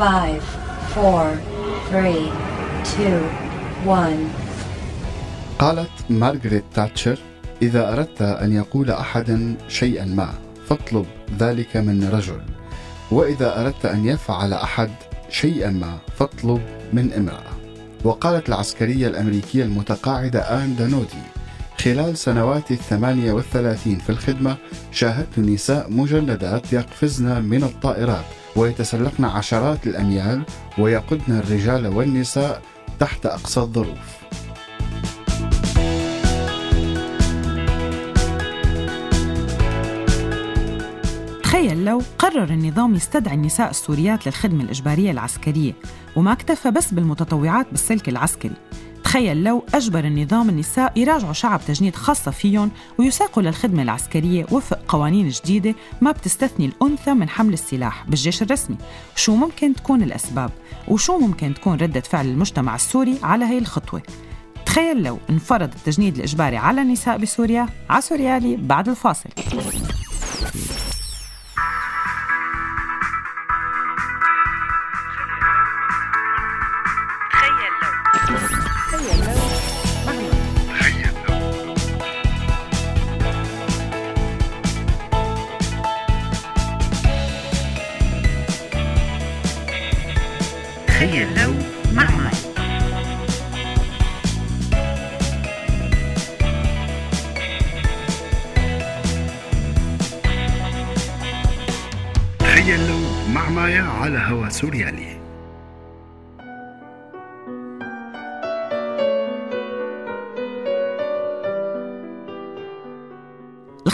five, four, three, two, one. قالت مارغريت تاتشر إذا أردت أن يقول أحدا شيئا ما فاطلب ذلك من رجل وإذا أردت أن يفعل أحد شيئا ما فاطلب من امرأة وقالت العسكرية الأمريكية المتقاعدة آن دانودي خلال سنوات الثمانية والثلاثين في الخدمة شاهدت نساء مجندات يقفزن من الطائرات ويتسلقن عشرات الأميال ويقودن الرجال والنساء تحت أقصى الظروف. تخيل لو قرر النظام يستدعي النساء السوريات للخدمة الإجبارية العسكرية وما اكتفى بس بالمتطوعات بالسلك العسكري. تخيل لو أجبر النظام النساء يراجعوا شعب تجنيد خاصة فيهم ويساقوا للخدمة العسكرية وفق قوانين جديدة ما بتستثني الأنثى من حمل السلاح بالجيش الرسمي. شو ممكن تكون الأسباب؟ وشو ممكن تكون ردة فعل المجتمع السوري على هي الخطوة؟ تخيل لو انفرض التجنيد الإجباري على النساء بسوريا على سوريالي بعد الفاصل. لو مع ماي تخيل لو مع مايا على هوا سوريالي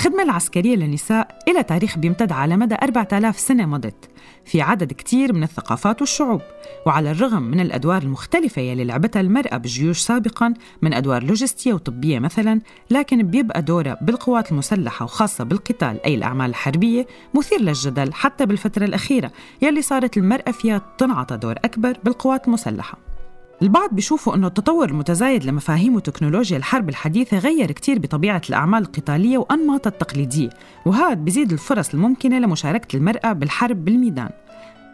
الخدمة العسكرية للنساء إلى تاريخ بيمتد على مدى 4000 سنة مضت في عدد كتير من الثقافات والشعوب وعلى الرغم من الأدوار المختلفة يلي لعبتها المرأة بالجيوش سابقا من أدوار لوجستية وطبية مثلا لكن بيبقى دورها بالقوات المسلحة وخاصة بالقتال أي الأعمال الحربية مثير للجدل حتى بالفترة الأخيرة يلي صارت المرأة فيها تنعطى دور أكبر بالقوات المسلحة. البعض بيشوفوا أنه التطور المتزايد لمفاهيم وتكنولوجيا الحرب الحديثة غير كتير بطبيعة الأعمال القتالية وأنماطها التقليدية وهذا بيزيد الفرص الممكنة لمشاركة المرأة بالحرب بالميدان.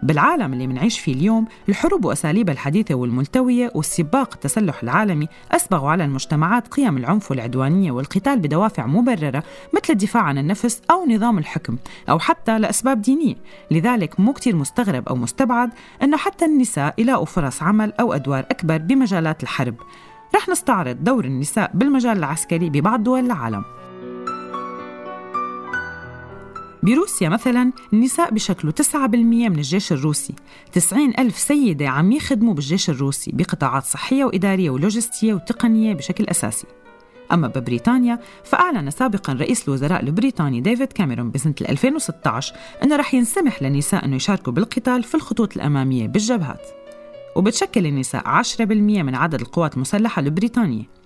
بالعالم اللي منعيش فيه اليوم الحروب وأساليبها الحديثة والملتوية والسباق التسلح العالمي أسبغوا على المجتمعات قيم العنف والعدوانية والقتال بدوافع مبررة مثل الدفاع عن النفس أو نظام الحكم أو حتى لأسباب دينية. لذلك مو كتير مستغرب أو مستبعد أنه حتى النساء يلاقوا فرص عمل أو أدوار أكبر بمجالات الحرب. رح نستعرض دور النساء بالمجال العسكري ببعض دول العالم. بروسيا مثلا النساء بشكلوا 9% من الجيش الروسي. 90 ألف سيدة عم يخدموا بالجيش الروسي بقطاعات صحية وإدارية ولوجستية وتقنية بشكل أساسي. أما ببريطانيا فأعلن سابقا رئيس الوزراء البريطاني ديفيد كاميرون بسنة 2016 أنه رح ينسمح للنساء أنه يشاركوا بالقتال في الخطوط الأمامية بالجبهات. وبتشكل النساء 10% من عدد القوات المسلحة البريطانية.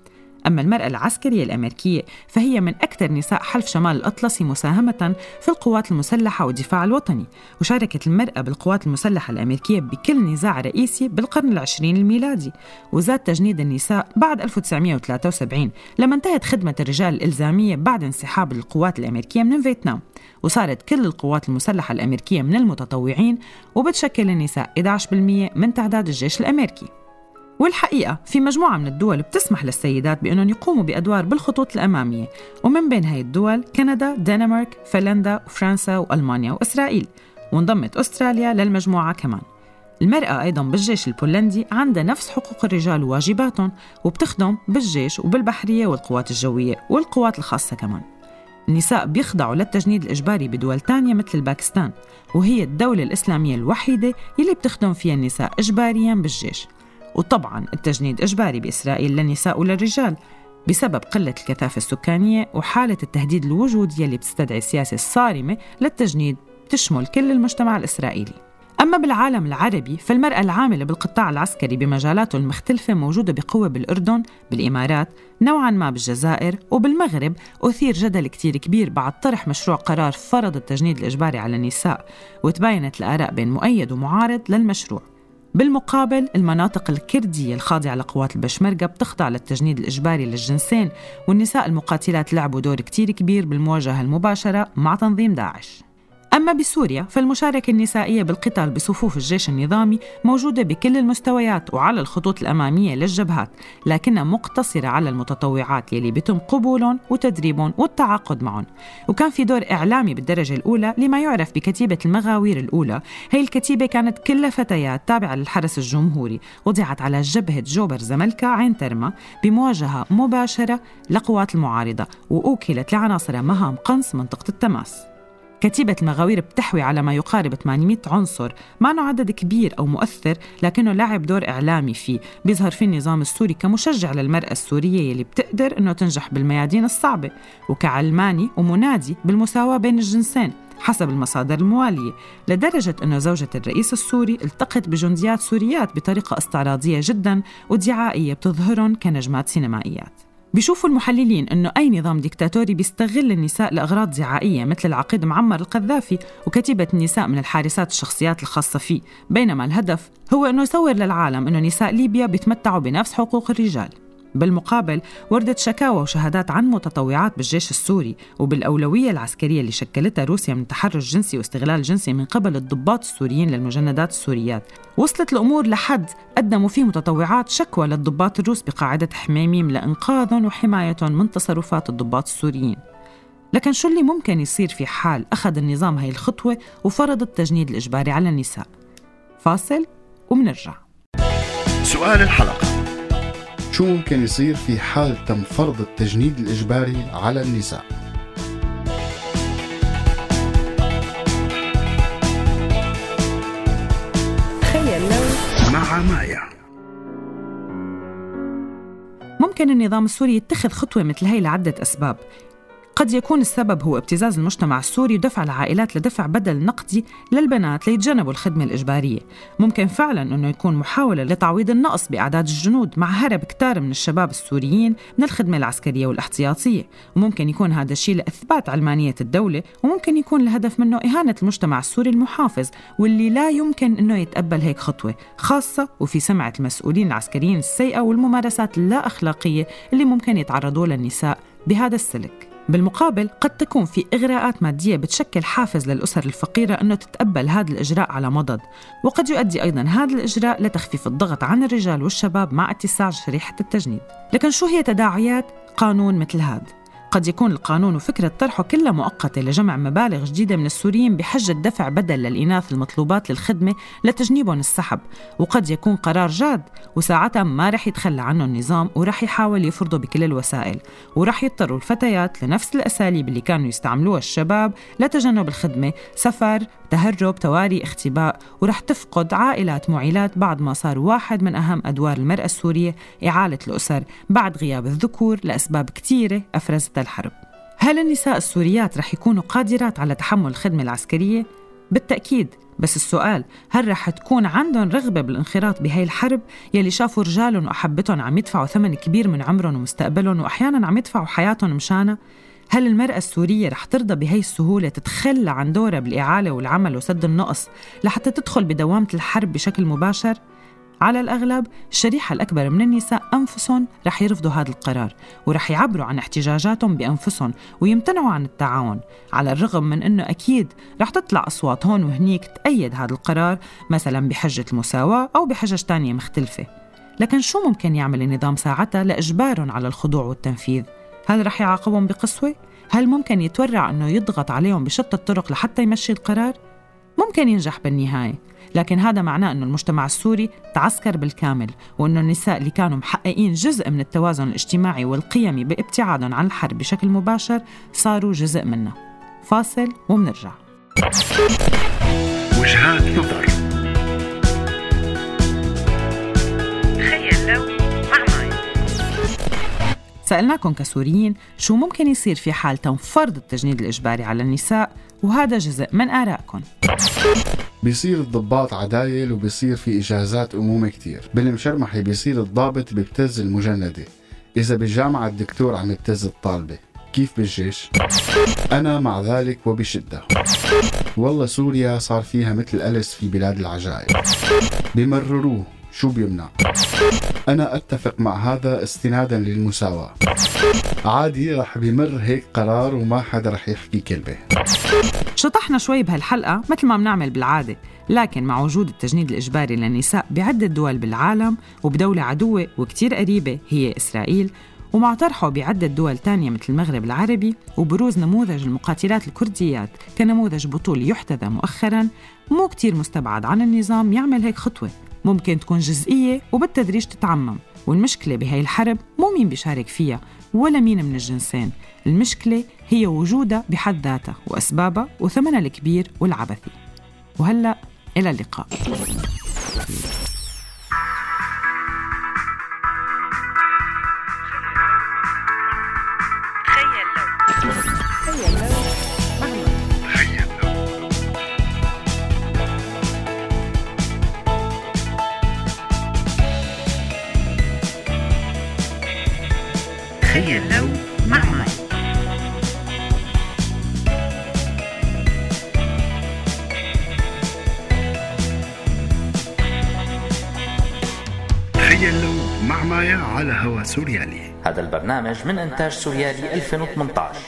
أما المرأة العسكرية الأمريكية فهي من أكثر نساء حلف شمال الأطلسي مساهمة في القوات المسلحة والدفاع الوطني. وشاركت المرأة بالقوات المسلحة الأمريكية بكل نزاع رئيسي بالقرن العشرين الميلادي. وزاد تجنيد النساء بعد 1973 لما انتهت خدمة الرجال الإلزامية بعد انسحاب القوات الأمريكية من فيتنام. وصارت كل القوات المسلحة الأمريكية من المتطوعين وبتشكل النساء 11% من تعداد الجيش الأمريكي. والحقيقة في مجموعة من الدول بتسمح للسيدات بأنهم يقوموا بأدوار بالخطوط الأمامية ومن بين هاي الدول كندا، دنمارك، فنلندا وفرنسا وألمانيا وإسرائيل وانضمت أستراليا للمجموعة كمان. المرأة أيضا بالجيش البولندي عندها نفس حقوق الرجال وواجباتهم وبتخدم بالجيش وبالبحرية والقوات الجوية والقوات الخاصة كمان. النساء بيخضعوا للتجنيد الإجباري بدول تانية مثل الباكستان وهي الدولة الإسلامية الوحيدة يلي بتخدم فيها النساء إجباريا بالجيش. وطبعا التجنيد إجباري بإسرائيل للنساء وللرجال بسبب قلة الكثافة السكانية وحالة التهديد الوجودي اللي بتستدعي السياسة الصارمة للتجنيد تشمل كل المجتمع الإسرائيلي. أما بالعالم العربي فالمرأة العاملة بالقطاع العسكري بمجالاته المختلفة موجودة بقوة بالأردن بالإمارات نوعا ما بالجزائر وبالمغرب أثير جدل كتير كبير بعد طرح مشروع قرار فرض التجنيد الإجباري على النساء وتباينت الآراء بين مؤيد ومعارض للمشروع. بالمقابل المناطق الكردية الخاضعة لقوات البشمركة بتخضع للتجنيد الإجباري للجنسين والنساء المقاتلات لعبوا دور كتير كبير بالمواجهة المباشرة مع تنظيم داعش. أما بسوريا فالمشاركة النسائية بالقتال بصفوف الجيش النظامي موجودة بكل المستويات وعلى الخطوط الأمامية للجبهات لكنها مقتصرة على المتطوعات يلي بيتم قبولهم وتدريبهم والتعاقد معهم. وكان في دور إعلامي بالدرجة الأولى لما يعرف بكتيبة المغاوير الأولى. هي الكتيبة كانت كلها فتيات تابعة للحرس الجمهوري وضعت على جبهة جوبر زملكا عين ترما بمواجهة مباشرة لقوات المعارضة وأوكلت لعناصر مهام قنص منطقة التماس. كتيبة المغاوير بتحوي على ما يقارب 800 عنصر. ما عدد كبير أو مؤثر لكنه لعب دور إعلامي فيه. بيظهر فيه النظام السوري كمشجع للمرأة السورية يلي بتقدر أنه تنجح بالميادين الصعبة وكعلماني ومنادي بالمساواة بين الجنسين حسب المصادر الموالية. لدرجة أنه زوجة الرئيس السوري التقت بجنديات سوريات بطريقة استعراضية جدا ودعائية بتظهرهم كنجمات سينمائيات. بيشوفوا المحللين إنه أي نظام ديكتاتوري بيستغل النساء لأغراض دعائيه مثل العقيد معمر القذافي وكتيبة النساء من الحارسات الشخصيات الخاصة فيه، بينما الهدف هو إنه يصور للعالم إنه نساء ليبيا بيتمتعوا بنفس حقوق الرجال. بالمقابل وردت شكاوى وشهادات عن متطوعات بالجيش السوري وبالأولوية العسكرية اللي شكلتها روسيا من تحرش جنسي واستغلال جنسي من قبل الضباط السوريين للمجندات السوريات. وصلت الأمور لحد قدموا فيه متطوعات شكوى للضباط الروس بقاعدة حميميم لإنقاذهم وحمايتهم من تصرفات الضباط السوريين. لكن شو اللي ممكن يصير في حال أخذ النظام هاي الخطوة وفرض التجنيد الإجباري على النساء؟ فاصل ومنرجع. سؤال الحلقة. شو ممكن يصير في حال تم فرض التجنيد الإجباري على النساء؟ تخيل لو مع مايا ممكن النظام السوري يتخذ خطوة مثل هي لعدة أسباب قد يكون السبب هو ابتزاز المجتمع السوري ودفع العائلات لدفع بدل نقدي للبنات ليتجنبوا الخدمة الإجبارية. ممكن فعلا أنه يكون محاولة لتعويض النقص بأعداد الجنود مع هرب كتار من الشباب السوريين من الخدمة العسكرية والاحتياطية. وممكن يكون هذا الشيء لإثبات علمانية الدولة وممكن يكون الهدف منه إهانة المجتمع السوري المحافظ واللي لا يمكن أنه يتقبل هيك خطوة خاصة وفي سمعة المسؤولين العسكريين السيئة والممارسات اللا أخلاقية اللي ممكن يتعرضوا للنساء بهذا السلك. بالمقابل قد تكون في إغراءات مادية بتشكل حافز للأسر الفقيرة أنه تتقبل هذا الإجراء على مضض وقد يؤدي أيضا هذا الإجراء لتخفيف الضغط عن الرجال والشباب مع اتساع شريحة التجنيد لكن شو هي تداعيات قانون مثل هذا؟ قد يكون القانون وفكرة طرحه كلها مؤقتة لجمع مبالغ جديدة من السوريين بحجة دفع بدل للإناث المطلوبات للخدمة لتجنيبهم السحب. وقد يكون قرار جاد وساعتها ما رح يتخلى عنه النظام ورح يحاول يفرضه بكل الوسائل. ورح يضطروا الفتيات لنفس الأساليب اللي كانوا يستعملوها الشباب لتجنب الخدمة سفر تهرب تواري اختباء. ورح تفقد عائلات معيلات بعد ما صار واحد من أهم أدوار المرأة السورية إعالة الأسر. بعد غياب الذكور لأسباب كثيرة أفرزتها الحرب هل النساء السوريات رح يكونوا قادرات على تحمل الخدمة العسكرية؟ بالتأكيد بس السؤال هل رح تكون عندهم رغبة بالانخراط بهاي الحرب يلي شافوا رجالهم وأحبتهم عم يدفعوا ثمن كبير من عمرهم ومستقبلهم وأحيانا عم يدفعوا حياتهم مشانها؟ هل المرأة السورية رح ترضى بهي السهولة تتخلى عن دورها بالإعالة والعمل وسد النقص لحتى تدخل بدوامة الحرب بشكل مباشر؟ على الأغلب الشريحة الأكبر من النساء أنفسهم رح يرفضوا هذا القرار ورح يعبروا عن احتجاجاتهم بأنفسهم ويمتنعوا عن التعاون على الرغم من أنه أكيد رح تطلع أصوات هون وهنيك تأيد هذا القرار مثلا بحجة المساواة أو بحجج تانية مختلفة لكن شو ممكن يعمل النظام ساعتها لإجبارهم على الخضوع والتنفيذ؟ هل رح يعاقبهم بقسوة؟ هل ممكن يتورع أنه يضغط عليهم بشتى الطرق لحتى يمشي القرار؟ ممكن ينجح بالنهاية لكن هذا معناه أنه المجتمع السوري تعسكر بالكامل وأنه النساء اللي كانوا محققين جزء من التوازن الاجتماعي والقيمي بابتعادهم عن الحرب بشكل مباشر صاروا جزء منه. فاصل ومنرجع وجهات نظر. سألناكم كسوريين شو ممكن يصير في حال تم فرض التجنيد الإجباري على النساء وهذا جزء من آرائكم. بيصير الضباط عدايل وبيصير في إجازات أمومة كتير. بالمشرمحي بيصير الضابط بيبتز المجندة. إذا بالجامعة الدكتور عم يبتز الطالبة. كيف بالجيش؟ أنا مع ذلك وبشدة. والله سوريا صار فيها مثل ألس في بلاد العجائب. بمرروه. شو بيمنع؟ أنا أتفق مع هذا استنادا للمساواة. عادي رح بيمر هيك قرار وما حدا رح يحكي كلمة شطحنا شوي بهالحلقة مثل ما بنعمل بالعادة لكن مع وجود التجنيد الإجباري للنساء بعدة دول بالعالم وبدولة عدوة وكتير قريبة هي إسرائيل ومع طرحه بعدة دول تانية مثل المغرب العربي وبروز نموذج المقاتلات الكرديات كنموذج بطولي يحتذى مؤخرا مو كتير مستبعد عن النظام يعمل هيك خطوة. ممكن تكون جزئية وبالتدريج تتعمم. والمشكلة بهاي الحرب مو مين بيشارك فيها ولا مين من الجنسين. المشكلة هي وجودها بحد ذاتها وأسبابها وثمنها الكبير والعبثي. وهلأ إلى اللقاء. تخيل لو. تخيل لو مع مايا على هوا سوريالي. هذا البرنامج من إنتاج سوريالي 2018